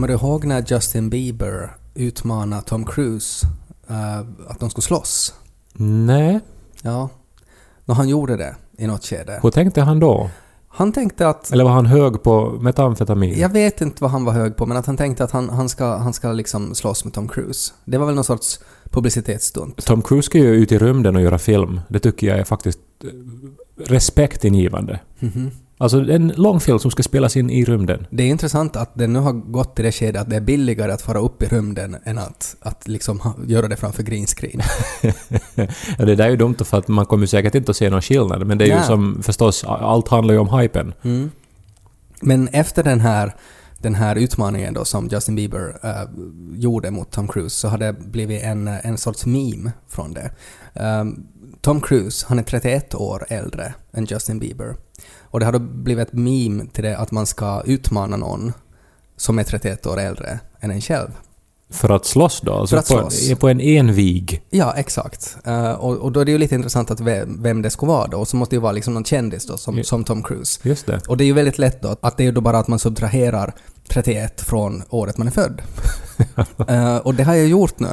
Kommer du ihåg när Justin Bieber utmanade Tom Cruise eh, att de skulle slåss? Nej, Ja. När han gjorde det i något skede. hur tänkte han då? Han tänkte att... Eller var han hög på metamfetamin? Jag vet inte vad han var hög på, men att han tänkte att han, han, ska, han ska liksom slåss med Tom Cruise. Det var väl någon sorts publicitetsstunt. Tom Cruise ska ju ut i rymden och göra film. Det tycker jag är faktiskt eh, respektingivande. Mhm. Alltså en lång film som ska spelas in i rymden. Det är intressant att det nu har gått till det skedet att det är billigare att fara upp i rymden än att, att liksom ha, göra det framför green screen. ja, det där är ju dumt för att man kommer säkert inte att se någon skillnad. Men det är ju Nej. som förstås, allt handlar ju om hypen. Mm. Men efter den här, den här utmaningen då som Justin Bieber eh, gjorde mot Tom Cruise så har det blivit en, en sorts meme från det. Um, Tom Cruise, han är 31 år äldre än Justin Bieber. Och det har då blivit ett meme till det att man ska utmana någon som är 31 år äldre än en själv. För att slåss då? Alltså För att på, slåss. på en envig. Ja, exakt. Eh, och, och då är det ju lite intressant att vem, vem det skulle vara då. Och så måste det ju vara liksom någon kändis då, som, som Tom Cruise. Just det. Och det är ju väldigt lätt då att det är ju då bara att man subtraherar 31 från året man är född. Eh, och det har jag gjort nu.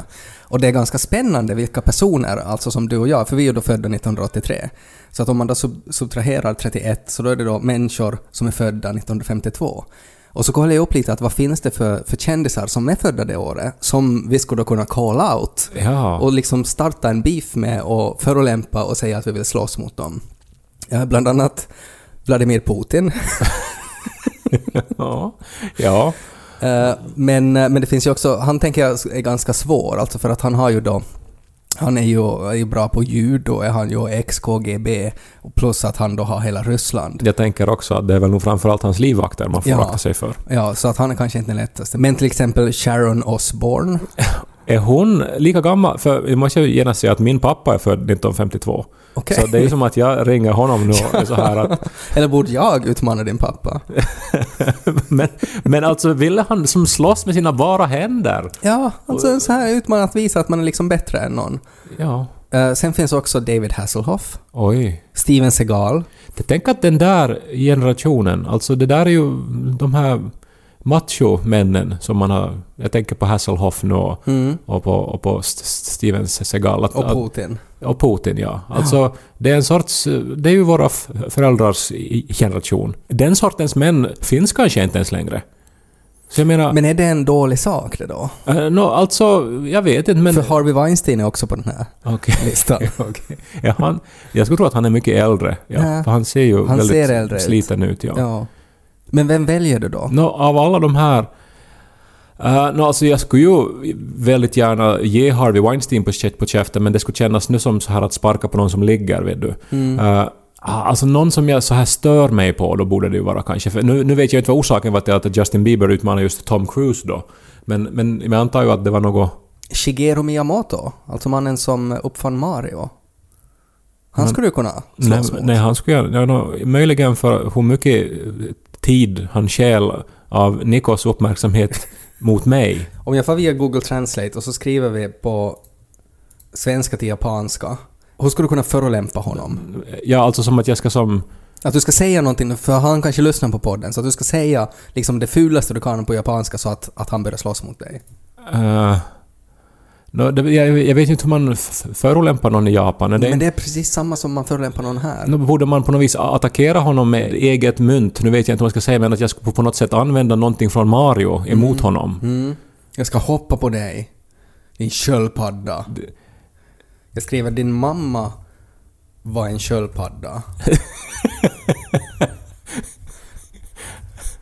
Och det är ganska spännande vilka personer, alltså som du och jag, för vi är ju då födda 1983. Så att om man då sub- subtraherar 31 så då är det då människor som är födda 1952. Och så kollar jag upp lite att vad finns det för, för kändisar som är födda det året som vi skulle kunna call out Ja. och liksom starta en beef med och förolämpa och säga att vi vill slåss mot dem. Ja, bland annat Vladimir Putin. ja. ja. Eh, men, men det finns ju också, han tänker jag är ganska svår, alltså för att han har ju då han är ju, är ju bra på judo, är han ju ex-KGB, plus att han då har hela Ryssland. Jag tänker också att det är väl nog framförallt hans livvakter man får Ja. akta sig för. Ja, så att han är kanske inte den lättaste. Men till exempel Sharon Osbourne. Är hon lika gammal? För jag måste ju genast säga att min pappa är född 1952. Okej. Så det är ju som att jag ringer honom nu och är så här att... Eller borde jag utmana din pappa? men, men alltså ville han som slåss med sina bara händer? Ja, alltså en så här utmaning att visa att man är liksom bättre än någon. Ja. Eh, sen finns också David Hasselhoff, Oj. Steven Seagal. Tänker att den där generationen, alltså det där är ju de här macho-männen som man har... Jag tänker på Hasselhoff nu och, Mm. och på, och på St- Steven Seagal. Att, Och att, Putin. och Putin, ja. Alltså, det är en sorts... Det är ju våra föräldrars generation. Den sortens män finns kanske inte ens längre. Så jag menar... Men är det en dålig sak det då? eh, nå, alltså, jag vet inte men... För Harvey Weinstein är också på den här Okej. listan. okej. Ja, han, jag skulle tro att han är mycket äldre. Ja, Ja. Han ser ju Han väldigt ser sliten ut. Ja. Ja. Men vem väljer du då? Nå, av alla de här... Uh, no, alltså jag skulle ju väldigt gärna ge Harvey Weinstein på, på käften men det skulle kännas nu som så här att sparka på någon som ligger, vet du. Mm. Uh, alltså någon som jag så här stör mig på, då borde det ju vara kanske... För nu, nu vet jag inte vad orsaken var till att Justin Bieber utmanade just Tom Cruise då. Men, men jag antar ju att det var något... Shigeru Miyamoto, alltså mannen som uppfann Mario. Han skulle du kunna Nej, slåss mot. nej, han skulle. Ja, no, möjligen för hur mycket tid han stjäl av Nikos uppmärksamhet mot mig. Om jag får via Google Translate och så skriver vi på svenska till japanska. Hur skulle du kunna förolämpa honom? Ja, alltså som att jag ska som... Att du ska säga någonting, för han kanske lyssnar på podden, så att du ska säga liksom det fulaste du kan på japanska så att, att han börjar slåss mot dig. Uh, no, det, jag, jag vet inte hur man förolämpar någon i Japan. Det, Men det är precis samma som man förolämpar någon här. no, borde man på något vis attackera honom med eget mynt? Nu vet jag inte vad jag ska säga, men att jag skulle på något sätt använda någonting från Mario emot honom. Mm. Jag ska hoppa på dig. Din sköldpadda. Jag skriver din mamma var en sköldpadda.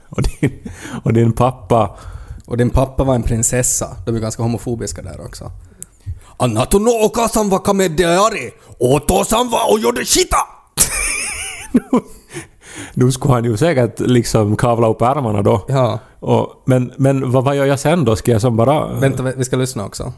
Och, din, och din pappa... Och din pappa var en prinsessa. De är ganska homofobiska där också. Annatu okasan va kamediari, otosan va ojodeshita! Nu skulle han ju säkert liksom kavla upp ärmarna då. Ja. Och, men, men vad, vad gör jag sen då? Ska jag som bara... Vänta, vi ska lyssna också.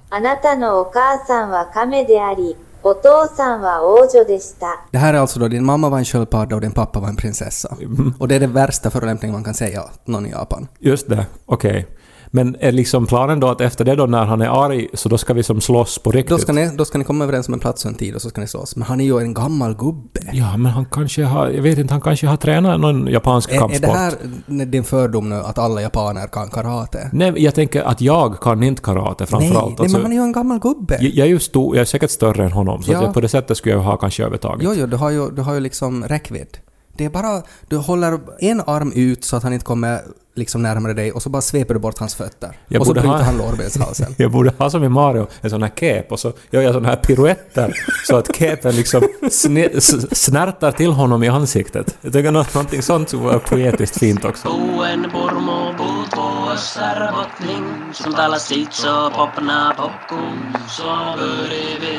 Det här är alltså då din mamma var en sköldpadda och din pappa var en prinsessa. Mm. Och det är den värsta förolämpningen man kan säga någon i Japan. Just det, okej. Okay. Men är liksom planen då att efter det då när han är arg så då ska vi som slåss på riktigt? Då ska, ni, då ska ni komma överens om en plats och en tid och så ska ni slåss. Men han är ju en gammal gubbe. Ja, men han kanske har... Jag vet inte, han kanske har tränat någon japansk Är, är kampsport. det här din fördom nu att alla japaner kan karate? Nej, jag tänker att jag kan inte karate framförallt. nej Alltså, men han är ju en gammal gubbe. jag, jag är ju stor, jag är säkert större än honom, så Ja. jag, på det sättet skulle jag ha kanske övertaget. Jo, jo, du har ju, du har ju liksom räckvidd. Det är bara, du håller en arm ut så att han inte kommer liksom närmare dig och så bara sveper du bort hans fötter. Jag och så borde bryter ha- han lårbenshalsen. Jag borde ha som i Mario, en sån här cape och så gör jag såna här piruetter så att capen liksom snärtar till honom i ansiktet. Jag tycker nå- någonting sånt skulle vara poetiskt fint också. Vuossar botling, som talar sitt så popna popcorn, så börjar vi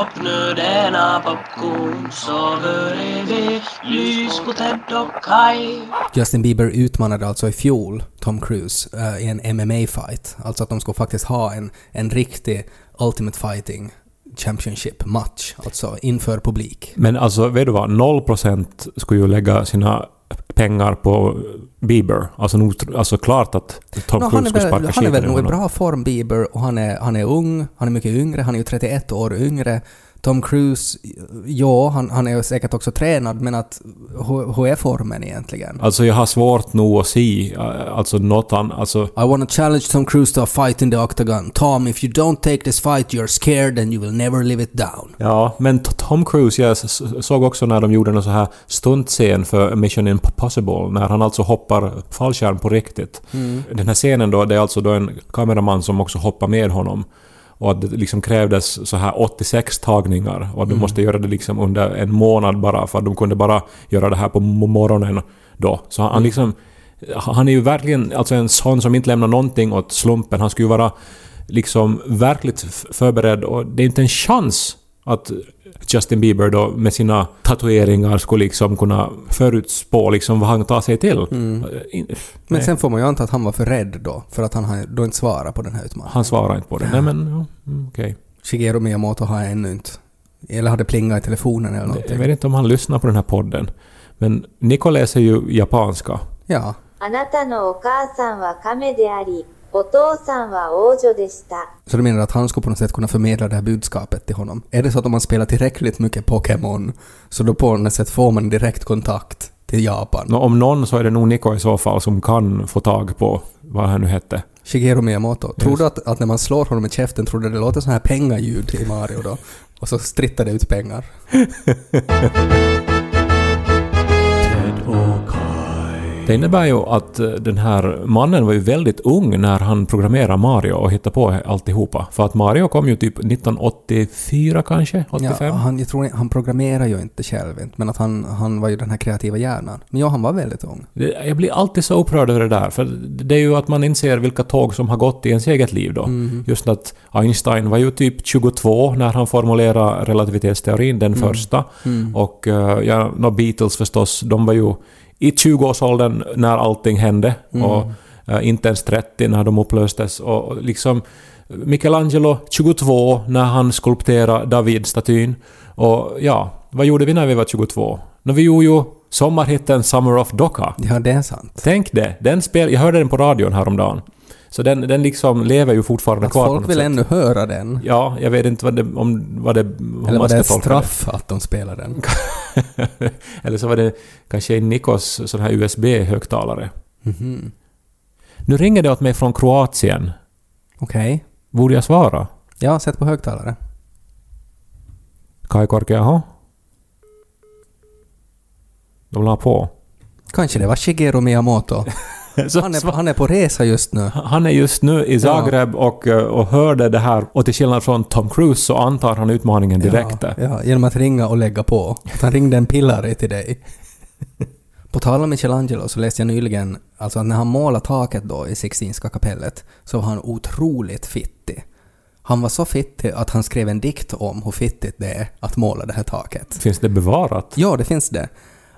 öppna denna popcorn, så börjar vi lys på Ted och Kai. Justin Bieber utmanade alltså i fjol Tom Cruise eh, i en MMA-fight. Alltså att de skulle faktiskt ha en, en riktig Ultimate Fighting Championship-match, alltså inför publik. Men alltså, vet du vad? 0% skulle ju lägga sina pengar på Bieber. Alltså, nog, alltså klart att Tom Nå, Cruise skulle väl, sparka han är väl nog i bra form, Bieber, och han är, han är ung, han är mycket yngre, han är ju 31 år yngre. Tom Cruise, ja, han, han är säkert också tränad, men att hur, hur är formen egentligen? Alltså jag har svårt nog att se, äh, alltså något annat, alltså I want to challenge Tom Cruise to a fight in the octagon. Tom, if you don't take this fight you're scared and you will never live it down. Ja, men Tom Cruise, jag såg också när de gjorde en så här stuntscen för Mission Impossible, när han alltså hoppar fallskärm på riktigt. Den här scenen då, det är alltså då en kameraman som också hoppar med honom. Och att det liksom krävdes så här 86 tagningar och att de måste göra det liksom under en månad bara för att de kunde bara göra det här på mo- morgonen då. Så han, han liksom... Han är ju verkligen alltså en sån som inte lämnar någonting åt slumpen. Han skulle ju vara liksom verkligt förberedd och det är inte en chans att Justin Bieber då med sina tatueringar skulle liksom kunna förutspå liksom vad han tar sig till. In- Men nej, sen får man ju anta att han var för rädd då, för att han har då inte svarat på den här utmaningen. Han svarar inte på det. Nej men, ja, mm, okej. Shigeru Miyamoto har ännu inte... Eller har det plingat i telefonen eller Jag någonting? vet inte om han lyssnar på den här podden. Men Niko läser ju japanska. Ja. あなたのお母さんは亀であり、 så du menar att han skulle på något sätt kunna förmedla det här budskapet till honom? Är det så att om man spelar tillräckligt mycket Pokémon så då på något sätt får man direkt kontakt till Japan? No, om någon så är det nog Niko i så fall som kan få tag på vad han nu hette. Shigeru Miyamoto. Tror du att, att, när man slår honom i käften, tror du det låter sådana här pengaljud i Mario då? Och så strittar det ut pengar. Det innebär ju att eh, den här mannen var ju väldigt ung när han programmerade Mario och hittade på alltihopa. För att Mario kom ju typ 1984 kanske? 85? Ja, han, jag tror, han programmerar ju inte själv, inte, men att han, han var ju den här kreativa hjärnan. Men ja, han var väldigt ung. Jag blir alltid så upprörd över det där, för det är ju att man inser vilka tåg som har gått i ens eget liv då. Just att Einstein var ju typ 22 när han formulerade relativitetsteorin, den första. Och eh, ja, no, Beatles förstås, de var ju i 20-årsåldern när allting hände och eh, inte ens 30 när de upplöstes. Och och liksom Michelangelo 22 när han skulpterade David-statyn. Och ja, vad gjorde vi när vi var 22? No, vi gjorde ju sommarhitten Summer of Doka. Ja, det är sant. Tänk det! Den spel, jag hörde den på radion häromdagen. Så den, den liksom lever ju fortfarande Att kvar folk vill sätt. ännu höra den. Ja, jag vet inte vad det, om vad det, hur Eller var det ett straff att de spelar den? det. Eller så var det kanske Nikos sån här USB-högtalare. Mhm. Nu ringer det åt mig från Kroatien. Okej. Borde jag svara? Ja, sätt på högtalare. Kai Korkeaho? De la på. Kanske det var Shigeru Miyamoto. Han är, på, han är på resa just nu. Han är just nu i Zagreb och, eh, och hörde det här och till skillnad från Tom Cruise så antar han utmaningen direkt. Ja, ja, genom att ringa och lägga på. Att han ringde en pillare till dig. På tal om Michelangelo så läste jag nyligen, alltså att när han målade taket då i Sixtinska kapellet så var han otroligt fittig. Han var så fittig att han skrev en dikt om hur fittigt det är att måla det här taket. Finns det bevarat? Ja, det finns det.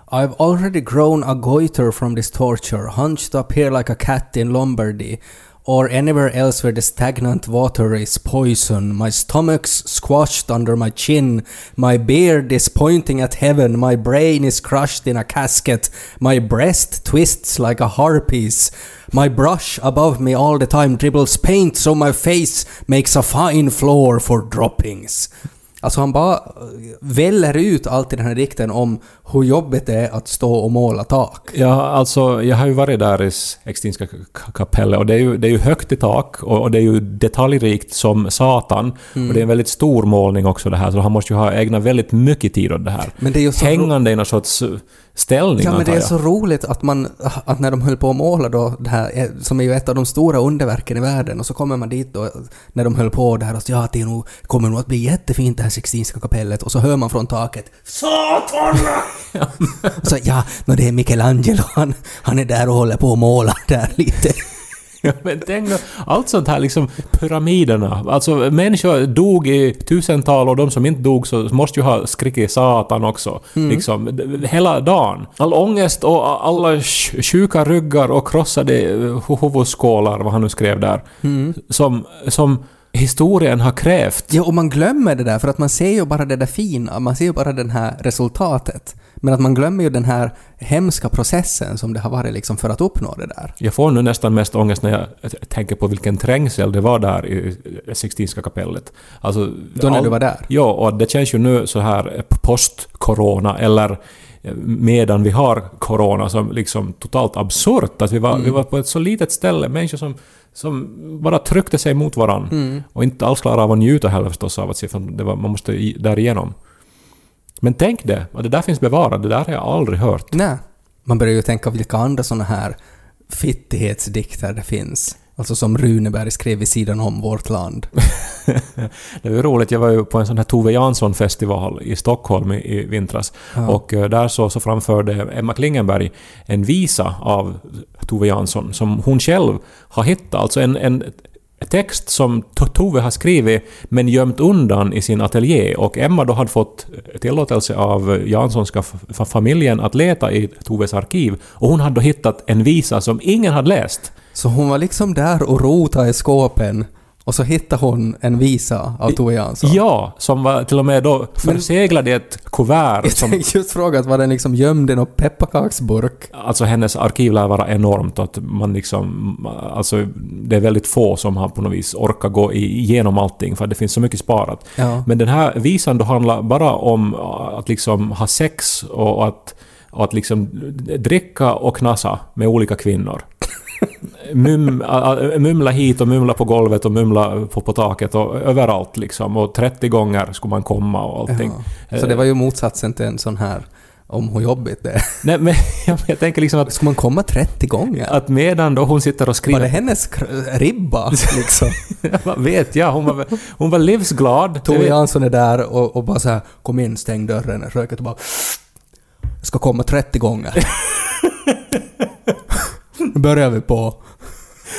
I've already grown a goiter from this torture, hunched up here like a cat in Lombardy, or anywhere else where the stagnant water is poison. My stomach's squashed under my chin, my beard is pointing at heaven, my brain is crushed in a casket, my breast twists like a harpies. My brush above me all the time dribbles paint so my face makes a fine floor for droppings. Alltså han bara eh, väller ut allt i den här dikten om hur jobbigt det är att stå och måla tak. Ja, alltså jag har ju varit där i Sixtinska k- kapellet och det är ju, det är ju högt i tak och, och det är ju detaljrikt som satan. Och det är en väldigt stor målning också det här, så han måste ju ha ägnat väldigt mycket tid åt det här. Men det är ju så Hängande i någon sorts eh, ställning Ja men det är så roligt att man, att när de höll på att måla då, det här, som är ju ett av de stora underverken i världen, och så kommer man dit då, när de höll på där och så, ja det är nog, kommer nog att bli jättefint det här Sixtinska kapellet, och så hör man från taket Satan! så, ja, no, det är Michelangelo, han, han är där och håller på att måla där lite. Ja, men tänk då, allt sånt här liksom pyramiderna. Alltså människor dog i tusental och de som inte dog så måste ju ha skrikit satan också. Liksom, d- hela dagen. All ångest och alla sj- sjuka ryggar och krossade eh, huvudskålar, vad han nu skrev där. Som, som historien har krävt. Ja, och man glömmer det där för att man ser ju bara det där fina, man ser ju bara det här resultatet. Men att man glömmer ju den här hemska processen som det har varit liksom för att uppnå det där. Jag får nu nästan mest ångest när jag tänker på vilken trängsel det var där i Sixtinska kapellet. Alltså, Då när du var där? Ja, och det känns ju nu så här post-corona eller medan vi har corona som liksom totalt absurt. Att vi var, Mm. vi var på ett så litet ställe, människor som, som bara tryckte sig mot varandra. Mm. Och inte alls klarade av att njuta heller förstås av att se, för det var, man måste där igenom. Men tänk det, det där finns bevarat, det där har jag aldrig hört. Nej. Man börjar ju tänka vilka andra såna här fittighetsdikter det finns. Alltså som Runeberg skrev vid sidan om vårt land. Det var roligt, jag var ju på en sån här Tove Jansson-festival i Stockholm i, i vintras. Ja. Och eh, där så, så framförde Emma Klingenberg en visa av Tove Jansson som hon själv har hittat. Alltså en, en text som Tove har skrivit men gömt undan i sin ateljé. Och Emma då hade fått eh, tillåtelse av Janssonska familjen att leta i Toves arkiv. Och hon hade då hittat en visa som ingen hade läst. Så hon var liksom där och rotade i skåpen och så hittade hon en visa av Tove Jansson. Ja, som var till och med då förseglad i ett kuvert Jag som just fråga att var den liksom gömd i någon pepparkaksburk? Alltså hennes arkiv lär vara enormt att man liksom... Alltså det är väldigt få som har på något vis orkat gå igenom allting för det finns så mycket sparat. Ja. Men den här visan då handlar bara om att liksom ha sex och att, och att liksom dricka och knasa med olika kvinnor. Mum, mumla hit och mumla på golvet och mumla på, på taket och överallt liksom. Och 30 gånger skulle man komma och allting. Jaha. Så det var ju motsatsen till en sån här om hur jobbigt det är. Nej men jag, jag tänker liksom att, Ska man komma 30 gånger? att medan då hon sitter och Var det skriver... hennes ribba liksom? Vad vet jag? Hon var, hon var livsglad. Tove Jansson är där och, och bara så här kom in, stäng dörren, röket och bara jag ska komma 30 gånger. Nu börjar vi på.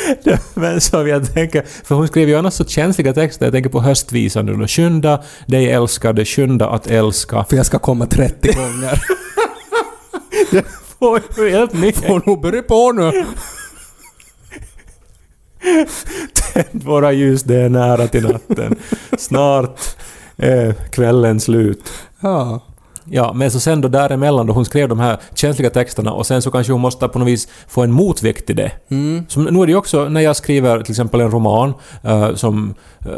Men så jag tänker, för hon skrev ju annars så känsliga texter. Jag tänker på höstvisan nu då. Skynda dig älskade, skynda att älska. För jag ska komma 30 gånger. Oj, oj, helt nytt. Får nog börja på nu. Tänd våra ljus, det är nära till natten. Snart är kvällen slut. Ja. Ja, men så sen då däremellan då hon skrev de här känsliga texterna och sen så kanske hon måste på något vis få en motvikt till det. Som, nu är det ju också när jag skriver till exempel en roman eh, som eh,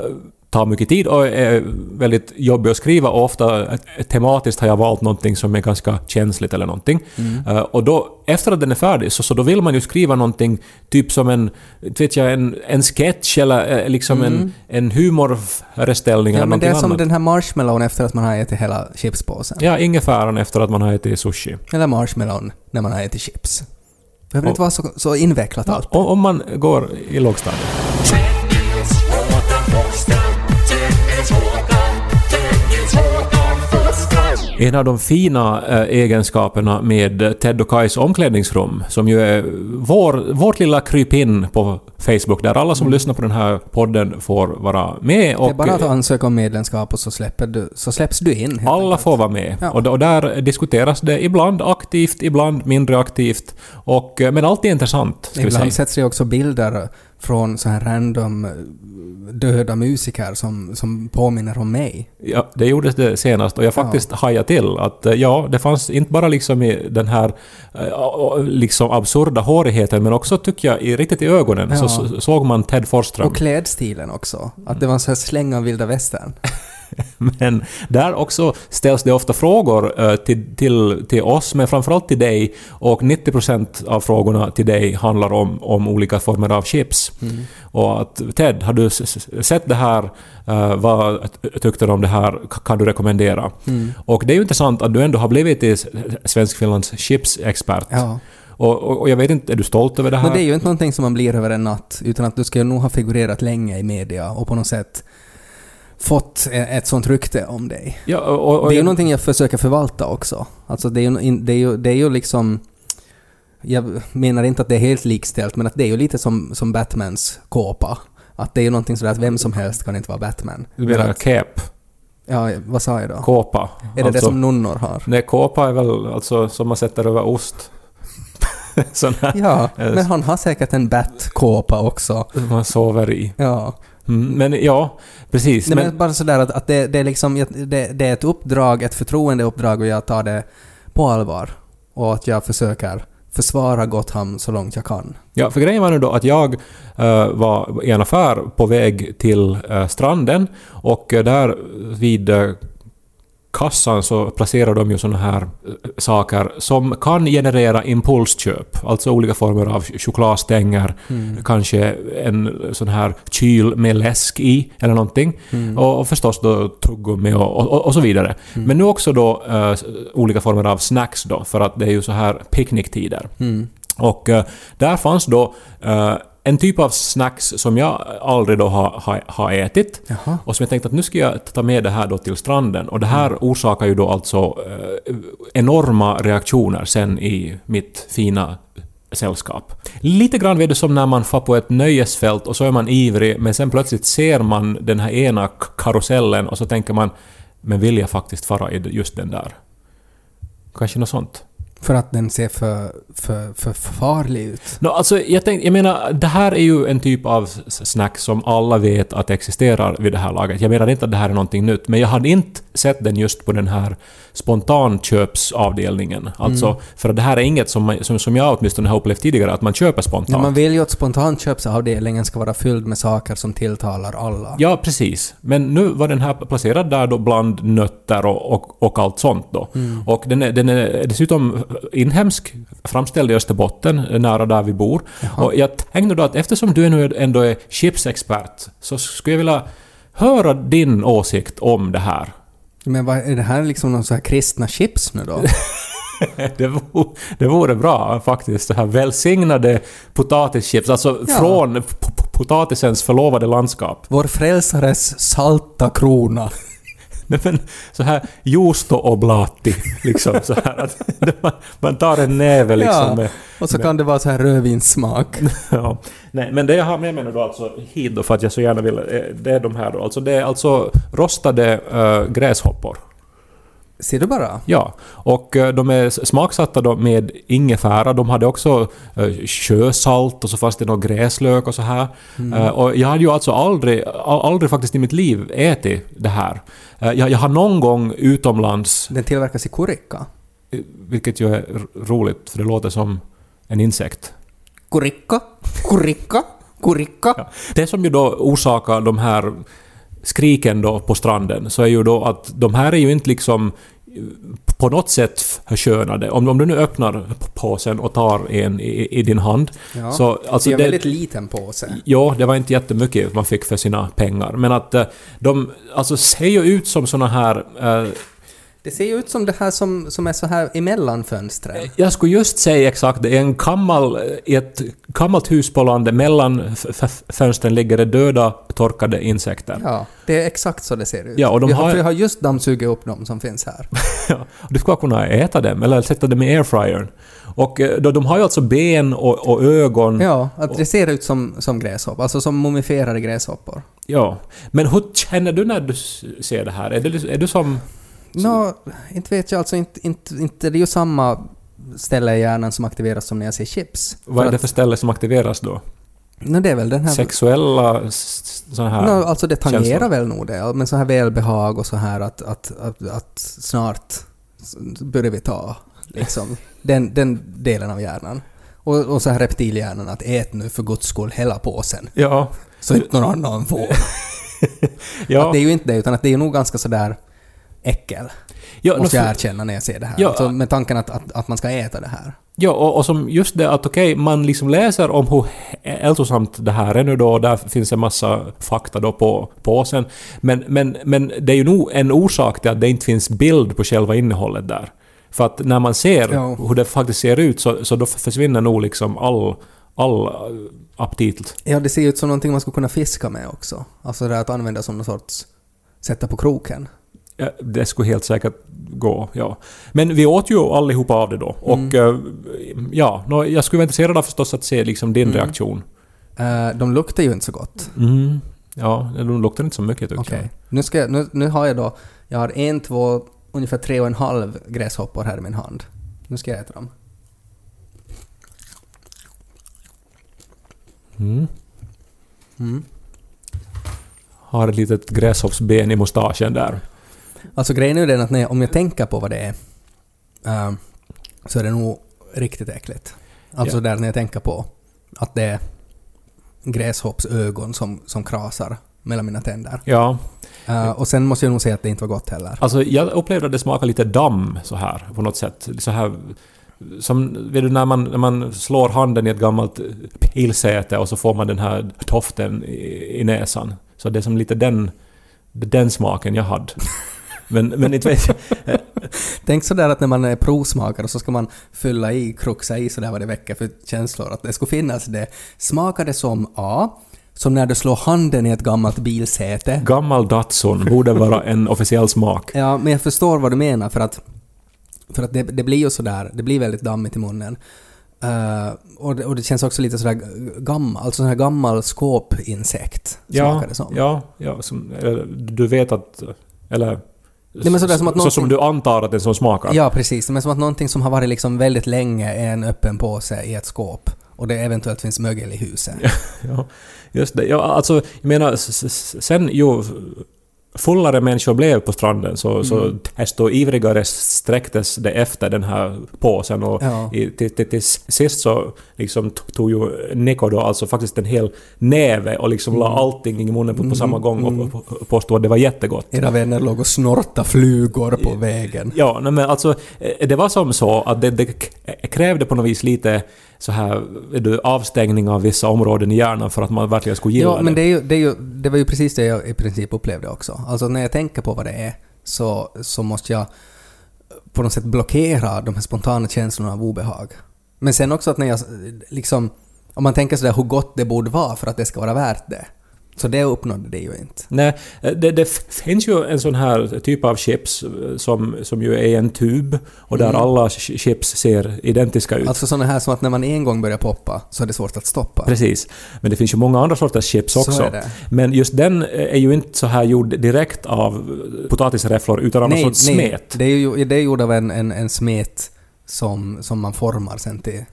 tar mycket tid och är väldigt jobbig att skriva och ofta tematiskt har jag valt någonting som är ganska känsligt eller någonting. Eh, och då, efter att den är färdig, så, så då vill man ju skriva någonting typ som en, vet jag, en, en sketch eller eh, liksom en, en humorföreställning ja eller men det är som annat. den här marshmallown efter att man har ätit hela chipspåsen. Ja, ingefäran efter att man har ätit sushi. Eller marshmallown när man har ätit chips. Det behöver Och- inte vara så, så invecklat allt. Om, om man går i lågstadiet. En av de fina eh, egenskaperna med Ted och Kais omklädningsrum, som ju är vår, vårt lilla krypin på Facebook, där alla som lyssnar på den här podden får vara med. Mm. Det Och är bara att ansöka om medlemskap och så, släpper du, så släpps du in. alla enkelt. får vara med. Ja. Och, och där diskuteras det ibland aktivt, ibland mindre aktivt. Och, eh, men alltid intressant, ska vi säga. Ibland sätts det också bilder från så här random eh, döda musiker som, som påminner om mig. Ja, det gjordes det senast och jag faktiskt hajade till att eh, ja, det fanns inte bara liksom i den här eh, liksom absurda hårigheten men också tycker jag i, riktigt i ögonen så Ja. s- såg man Ted Forsström. Och klädstilen också. Att det var en sån här släng av vilda västern. Men där också ställs det ofta frågor eh, till, till, till oss, men framförallt till dig. Och 90% av frågorna till dig handlar om, om olika former av chips. Och att Ted, har du sett det här? Eh, vad tyckte du om det här? Kan du rekommendera? Och det är ju intressant att du ändå har blivit Svenskfinlands chipsexpert. Ja. Och, och, och jag vet inte, är du stolt över det här? Men det är ju inte någonting som man blir över en natt, utan att du ska ju nog ha figurerat länge i media och på något sätt fått e- ett sånt rykte om dig. ja, och, och, Det är ju någonting jag försöker förvalta också. Alltså det är ju, det är ju, det är ju liksom... Jag menar inte att det är helt likställt, men att det är ju lite som, som Batmans kåpa. Att det är ju någonting sådär att vem som helst kan inte vara Batman. Du menar cape? Ja, vad sa jag då? Kåpa? är det det Alltså- som nunnor har? Nej, kåpa är väl alltså som man sätter över ost. Sån här Ja, men han har säkert en Bat-kåpa också. som man sover i. Ja. Mm, men ja, precis. Nej, men, men, bara sådär att, att det, det är liksom, det, det är ett uppdrag, ett förtroendeuppdrag och jag tar det på allvar. Och att jag försöker försvara Gotham så långt jag kan. ja, för grejen var nu då att jag eh, var i en affär på väg till eh, stranden och eh, där vid kassan så placerar de ju såna här eh, saker som kan generera impulsköp. Alltså olika former av chokladstänger, kanske en sån här kyl med läsk i eller någonting. Och, och förstås då tuggummi och, och, och så vidare. Men nu också då eh, olika former av snacks då, för att det är ju så här picknicktider. Och eh, där fanns då eh, en typ av snacks som jag aldrig då har, har, har ätit. Jaha. Och som jag tänkte att nu ska jag ta med det här då till stranden. Och det här orsakar ju då alltså eh, enorma reaktioner sen i mitt fina sällskap. Lite grann vet du som när man får på ett nöjesfält och så är man ivrig men sen plötsligt ser man den här ena karusellen och så tänker man men vill jag faktiskt fara i just den där? Kanske något sånt. För att den ser för, för, för farlig ut. No, alltså, jag, tänk, jag menar, det här är ju en typ av snack som alla vet att existerar vid det här laget. Jag menar inte att det här är någonting nytt, men jag hade inte sett den just på den här spontanköpsavdelningen. Alltså, för att det här är inget som, som, som jag åtminstone har upplevt tidigare, att man köper spontant. Ja, man vill ju att spontanköpsavdelningen ska vara fylld med saker som tilltalar alla. Ja, precis. Men nu var den här placerad där då bland nötter och, och, och allt sånt då. Och den är, den är dessutom inhemsk, framställd i Österbotten, nära där vi bor. Och jag tänkte då att eftersom du nu ändå är chipsexpert så skulle jag vilja höra din åsikt om det här. Men vad, är det här liksom någon så här kristna chips nu då? Det vore, det vore bra faktiskt, så här välsignade potatischips, alltså Ja. från potatisens förlovade landskap. Vår frälsares salta krona. Nej men så här juusto oblati, liksom så här att man, man tar en näve liksom ja. med... Och så kan det vara så här rödvinssmak. Ja. Nej, men det jag har med mig nu då alltså hit då för att jag så gärna vill, eh, det är de här då. Alltså det är alltså rostade uh, gräshoppor. Ser du bara? Ja, och eh, de är smaksatta med ingefära. De hade också uh, sjösalt och så fanns det någon gräslök och så här. Eh, och jag hade ju alltså aldrig, aldrig faktiskt i mitt liv ätit det här. Eh, jag, jag har någon gång utomlands Den tillverkas i Kurikka. Vilket ju är roligt, för det låter som en insekt. Kurikka? Kurikka? Kurikka? Ja. Det som ju då orsakar de här skriken då på stranden, så är ju då att de här är ju inte liksom eh, på något sätt förskönade. Om, om du nu öppnar påsen och tar en i, i din hand, Ja. så... Alltså det är en väldigt liten påse. Ja, det var inte jättemycket man fick för sina pengar. Men att eh, de alltså, ser ju ut som såna här... eh, Det ser ju ut som det här som, som är så här emellan fönstren. Jag skulle just säga exakt det. I en gammal, I ett gammalt hus på landet, mellan fönstren ligger det döda, torkade insekter. Ja, det är exakt så det ser ut. Ja, och de vi, har, har- har just dammsugit upp dem som finns här. Du ska kunna äta dem, eller sätta dem i airfryern. Och eh, då, de har ju alltså ben och, och ögon. Ja, att det ser ut som, som gräshoppor, alltså som mumifierade gräshoppor. Ja. Men hur känner du när du ser det här? Är, det, är du som... Nå, inte vet jag alltså, inte, inte, inte det är ju samma ställe i hjärnan som aktiveras som när jag ser chips. Vad är det för ställe som aktiveras då? Nå, det är väl den här... Sexuella s- såna här... Nå, alltså det tangerar känslor. väl nog det, men så här välbehag och så här att, att, att, att snart börjar vi ta, liksom. Den, den delen av hjärnan. Och, och så här reptilhjärnan, att ät nu för guds skull hela påsen. Ja. Så inte någon annan får. Ja. Att det är ju inte det, utan att det är nog ganska sådär äckel. ja, måste jag erkänna när jag ser det här. Ja. Alltså med tanken att, att, att man ska äta det här. Ja, och, och som just det att okej, man liksom läser om hur hälsosamt det här är nu då, och där finns en massa fakta då på påsen. Men, men, men det är ju nog en orsak till att det inte finns bild på själva innehållet där. För att när man ser Ja. hur det faktiskt ser ut så, så då försvinner nog liksom all, all aptit. Ja, det ser ju ut som någonting man skulle kunna fiska med också. Alltså det här att använda som någon sorts... Sätta på kroken. Ja, det skulle helt säkert gå, ja. Men vi åt ju allihopa av det då. Och Mm. ja, nå, jag skulle vara intresserad av förstås att se liksom din Mm. reaktion. Eh, de luktar ju inte så gott. Mm. Ja, de luktar inte så mycket tycker Okej. jag. Nu, ska jag, nu, nu har jag då... Jag har en, två, ungefär tre och en halv gräshoppor här i min hand. Nu ska jag äta dem. Mm. Mm. Har ett litet gräshoppsben i mustaschen där. Alltså grejen är ju den att när om jag tänker på vad det är eh, så är det nog riktigt äckligt. Alltså Ja. där när jag tänker på att det är gräshoppsögon som, som krasar mellan mina tänder. Ja, Eh, och sen måste jag nog säga att det inte var gott heller. alltså jag upplevde att det smakade lite damm så här på något sätt. Så här som, vet du, när man, när man slår handen i ett gammalt pilsäte och så får man den här toften i, i näsan. Så det är som lite den, den smaken jag hade. Men, men inte vet jag. Tänk sådär att när man är provsmakare så ska man fylla i, kruxa i sådär vad det väcker för känslor. Att det skulle finnas det. Smakar det som A, som när du slår handen i ett gammalt bilsäte. Gammal Datsun borde vara en officiell smak. Ja, men jag förstår vad du menar för att, för att det, det blir ju sådär, det blir väldigt dammigt i munnen. Eh, och, det, och det känns också lite sådär gammal, alltså sån här gammal skåpinsekt Ja, smakar det som. ja, ja som, eller, du vet att... Eller... Nej, men sådär som att så som du antar att en sån smakar. Ja, precis. Men som att någonting som har varit liksom väldigt länge är en öppen påse i ett skåp och det eventuellt finns mögel i huset. Ja, just det. Ja, alltså, jag menar, sen ju fullare människor blev på stranden så, så Mm. desto ivrigare sträcktes det efter den här påsen och Ja. i, till, till, till sist så liksom tog ju Nico då alltså faktiskt en hel näve och liksom la allting i munnen på, på samma gång och, och, och påstod att det var jättegott. Era vänner låg och snortade flugor på vägen. Ja, nej, men alltså eh, det var som så att det, det krävde på något vis lite så här du, avstängning av vissa områden i hjärnan för att man verkligen skulle gilla Ja, men det, är ju, det, är ju, det var ju precis det jag i princip upplevde också. Alltså när jag tänker på vad det är så, så måste jag på något sätt blockera de här spontana känslorna av obehag. Men sen också att när jag liksom... Om man tänker sådär hur gott det borde vara för att det ska vara värt det. Så det uppnådde det ju inte. Nej, det, det f- finns ju en sån här typ av chips eh, som, som ju är en tub och där alla ch- chips ser identiska ut. Mm. Alltså sådana här som att när man en gång börjar poppa så är det svårt att stoppa. Precis. Men det finns ju många andra sorters chips Så också. är det. Men just den eh, är ju inte så här gjord direkt av eh, potatisräfflor utan av någon sorts smet. Det är ju det är gjort av en, en, en smet som, som man formar sen till,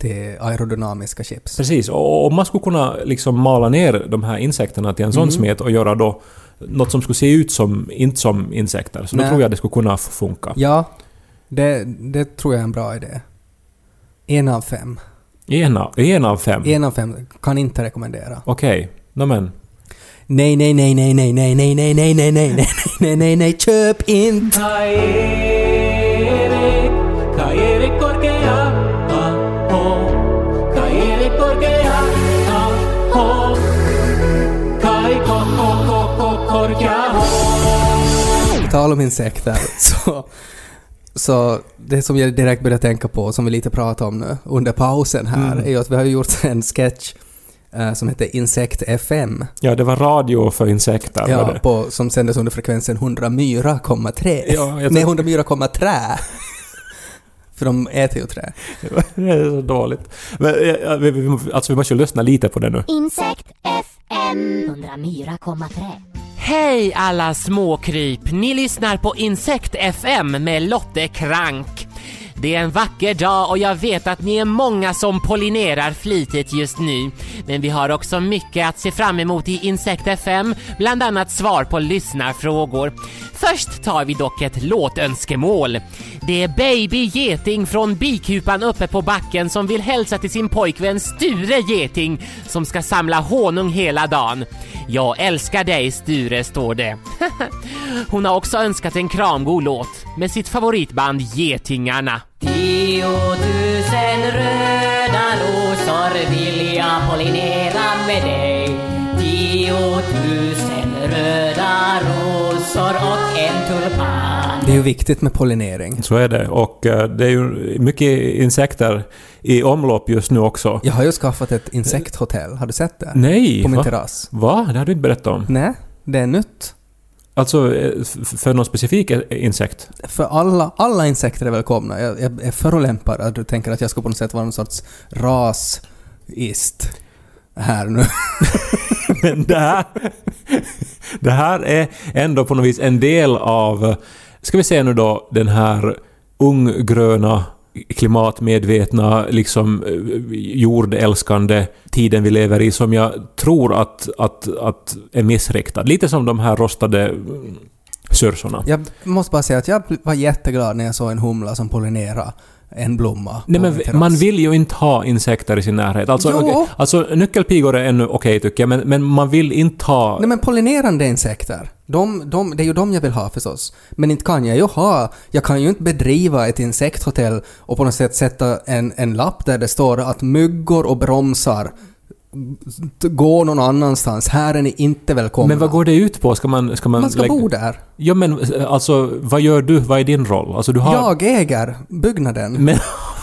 till aerodynamiska chips. Precis, och om man skulle kunna liksom mala ner de här insekterna till en Mm. sån smet och göra då något som skulle se ut som, inte som insekter, så då Nej. tror jag det skulle kunna funka. Ja, det, det tror jag är en bra idé. En av fem. En av, en av fem? En av fem kan inte rekommendera. Okej, no, men. Nej, nej, nej, nej, nej, nej, nej, nej, nej, nej, nej, nej, nej, nej, nej, köp inte! Tal om insekter, så, så det som jag direkt började tänka på, som vi lite pratade om nu under pausen här, Mm. är ju att vi har gjort en sketch eh, som heter Insekt FM, Ja, det var radio för insekter. var ja, det. på, som sändes under frekvensen 100,3. Ja, jag Nej, tror- 100,3. För de äter ju trä. Det är så dåligt. Men, vi, vi, alltså vi måste ju lyssna lite på det nu. Insekt FM 104,3. Hej alla småkryp! Ni lyssnar på Insekt FM med Lotte Krank. Det är en vacker dag och jag vet att ni är många som pollinerar flitigt just nu. Men vi har också mycket att se fram emot i Insekt FM, bland annat svar på lyssnarfrågor. Först tar vi dock ett låtönskemål. Det är Baby Geting från bikupan uppe på backen som vill hälsa till sin pojkvän Sture Geting som ska samla honung hela dagen. Jag älskar dig Sture, står det. Hon har också önskat en kramgod låt med sitt favoritband Getingarna. Tiotusen röda rosor vill jag pollinera med dig Tiotusen röda rosor och en tulpan Det är ju viktigt med pollinering. Så är det. Och eh, det är ju mycket insekter i omlopp just nu också. Jag har ju skaffat ett insekthotell, har du sett det? Nej! På min va? terrass. Va? Det har du inte berättat om. Nej, det är nytt. Alltså eh, för någon specifik insekt? För alla, alla insekter är välkomna. Jag, jag är förolämpad att du tänker att jag ska på något sätt vara någon sorts rasist här nu. Men det här, det här är ändå på något vis en del av, ska vi säga nu då, den här unggröna klimatmedvetna, liksom eh, jordälskande tiden vi lever i som jag tror att, att, att är missriktad. Lite som de här rostade mm, syrsorna. Jag måste bara säga att jag var jätteglad när jag såg en humla som pollinerade en blomma Nej men man vill ju inte ha insekter i sin närhet. Alltså, Jo. okej, alltså nyckelpigor är ännu okej tycker jag, men, men man vill inte ha... Nej men pollinerande insekter, de, de, det är ju de jag vill ha förstås. Men inte kan jag ju ha, jag kan ju inte bedriva ett insekthotell och på något sätt sätta en, en lapp där det står att myggor och bromsar går någon annanstans, här är ni inte välkomna. Men vad går det ut på? Ska man... Ska man, Man ska lägga- bo där. Ja men eh, alltså, vad gör du? Vad är din roll? Alltså du har... Jag äger byggnaden. Men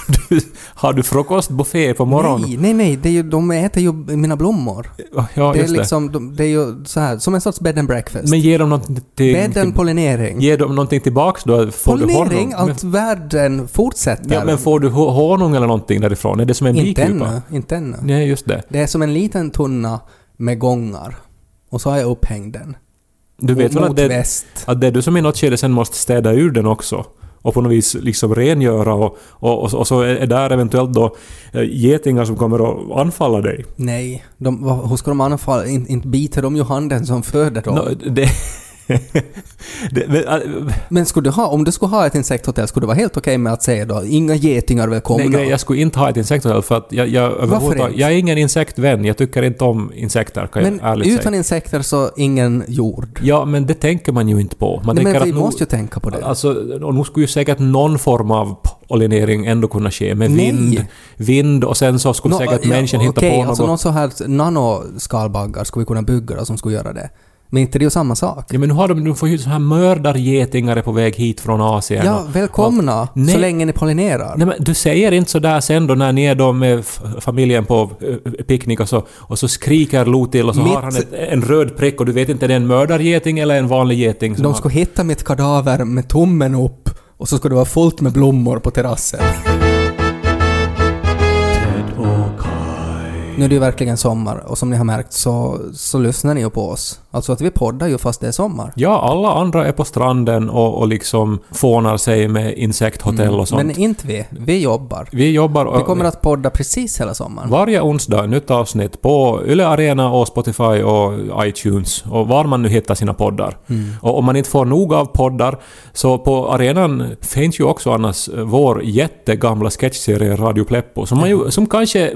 du, har du frukostbuffé på morgonen? Nej, nej, nej, det är ju, de äter ju mina blommor. Ja, det är liksom, de, det är ju så här, som en sorts bed and breakfast. Men ger de någonting till... bed and pollinering. Ger de någonting tillbaks då? Får du pollinering, honung? allt världen fortsätter. Men, ja, men får du ho- honung eller någonting därifrån? Är det som en inte bikupa? ännu, inte ännu. Nej, just det. Det är som en liten tunna med gångar. Och så har jag upphängd den. Du vet väl att det, att det är du som i något skede sen måste städa ur den också? Och på något vis liksom rengöra och, och, och, så är är där eventuellt då eh, getingar som kommer att anfalla dig. Nej, de, hur ska de anfalla? In, inte biter de ju handen som föder dem. Nå, det, det, men, äh, Men skulle du ha, om du skulle ha ett insekthotell, skulle det vara helt okej med att säga då inga getingar välkomna? Nej, jag skulle inte ha ett insekthotell för att jag, jag, överhuvudtaget- inte? jag är ingen insektvän. Jag tycker inte om insekter kan men jag ärligt utan säga. insekter så ingen jord. Ja, men det tänker man ju inte på. Man Nej, men vi nu- måste ju tänka på det. Alltså, och nu skulle ju säkert någon form av pollinering ändå kunna ske med Nej. vind, vind och sen så skulle Nå, säkert ja, människan hitta okej, på något. alltså någon så här nanoskalbaggar skulle vi kunna bygga då, som skulle göra det. Men inte det är ju samma sak. Ja men nu har de, de får ju så här mördargetingar på väg hit från Asien. Ja, välkomna! och- Nej. Så länge ni pollinerar. Nej men du säger inte sådär sen då när ni är då med familjen på eh, picknick och så, och så skriker Lo till och så Mitt- har han ett, en röd prick och du vet inte är det en mördargeting eller en vanlig geting som De har- skulle hitta mitt kadaver med tummen upp och så skulle det vara fullt med blommor på terrassen. Nu är det ju verkligen sommar och som ni har märkt så, så lyssnar ni ju på oss. Alltså att vi poddar ju fast det är sommar. Ja, alla andra är på stranden och, och liksom fånar sig med insekthotell och sånt. Mm. Men inte vi. Vi jobbar. Vi jobbar och Vi kommer att podda precis hela sommaren. varje onsdag nytt avsnitt på Yle Arena och Spotify och iTunes och var man nu hittar sina poddar. Mm. Och om man inte får nog av poddar så på arenan finns ju också annars vår jättegamla sketchserie Radio Pleppo som, man ju, som kanske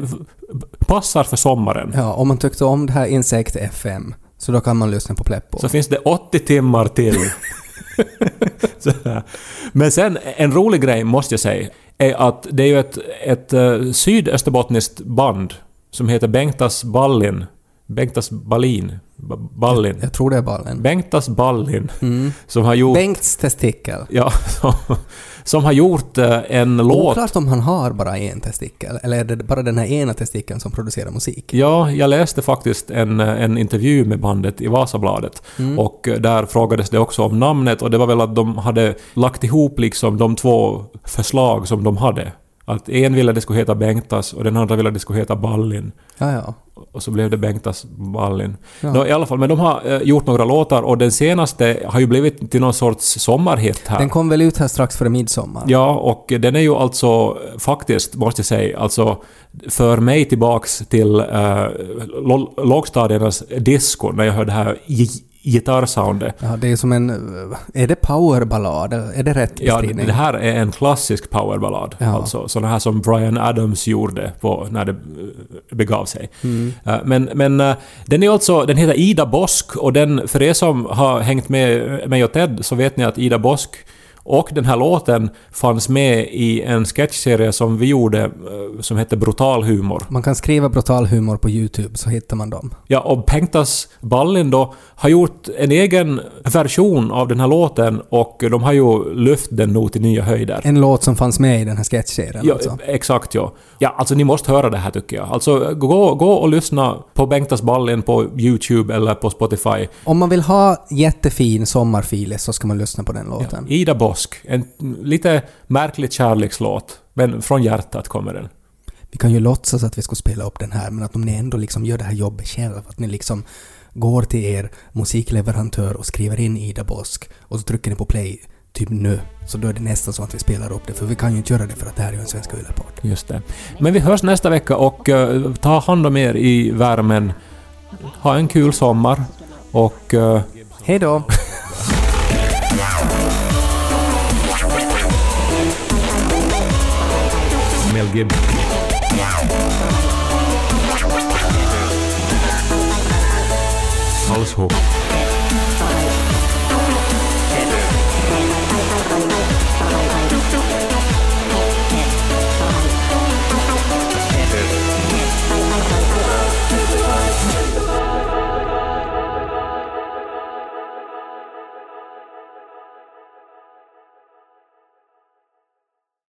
passar för sommaren. Ja, om man tyckte om det här Insekt FM så då kan man lyssna på Pleppo. Så finns det 80 timmar till. Men sen, en rolig grej måste jag säga, är att det är ju ett, ett uh, sydösterbottniskt band som heter Bengtas Ballin. Bengtas Ballin. Ballin. Jag tror det är ballen. Bengtas Ballin. Som har gjort... Bengts testikel. Ja, som, som har gjort eh, en låt. Oklart om han har bara en testikel, eller är det bara den här ena testikeln som producerar musik? Ja, jag läste faktiskt en, eh, en intervju med bandet i Vasabladet Mm. och eh, där frågades det också om namnet och det var väl att de hade lagt ihop liksom de två förslag som de hade. Att en ville det skulle heta Bengtas och den andra ville det skulle heta Ballin. Ja, ja. Och så blev det Bengtas Ballin. Ja. Nå, I alla fall, men de har eh, gjort några låtar och den senaste har ju blivit till någon sorts sommarhit här. Den kom väl ut här strax före midsommar? Ja, och den är ju alltså faktiskt, måste jag säga, alltså för mig tillbaks till äh, lågstadiernas disco när jag hörde det här gitarrsoundet. Ja, det är som en... Är det powerballad? Är det rätt Ja, beskrivning? det här är en klassisk powerballad. Ja. Alltså sådana här som Brian Adams gjorde på, när det eh, begav sig. Mm. Eh, Men, men eh, den är alltså, den heter Ida Bosk och den, för er som har hängt med mig och Ted så vet ni att Ida Bosk och den här låten fanns med i en sketchserie som vi gjorde eh, som hette Brutal humor. Man kan skriva brutal humor på YouTube så hittar man dem. Ja, och Pengtas Ballin då har gjort en egen version av den här låten och de har ju lyft den nog till nya höjder. En låt som fanns med i den här sketchserien Ja, alltså. exakt ja. Ja, alltså ni måste höra det här tycker jag. Alltså gå, gå och lyssna på Bengtas Ballin på YouTube eller på Spotify. Om man vill ha jättefin sommarfil så ska man lyssna på den låten. Ida Bosk. En lite märklig kärlekslåt. Men från hjärtat kommer den. Vi kan ju låtsas att vi ska spela upp den här, men att om ni ändå liksom gör det här jobbet själv, att ni liksom går till er musikleverantör och skriver in Ida Bosk och så trycker ni på play typ nu, så då är det nästan så att vi spelar upp det, för vi kan ju inte göra det för att det här är ju en svensk Yle-podd. Just det. Men vi hörs nästa vecka och eh, ta hand om er i värmen. Ha en kul sommar och eh, Hej då! Mel Gibson. Halshugg.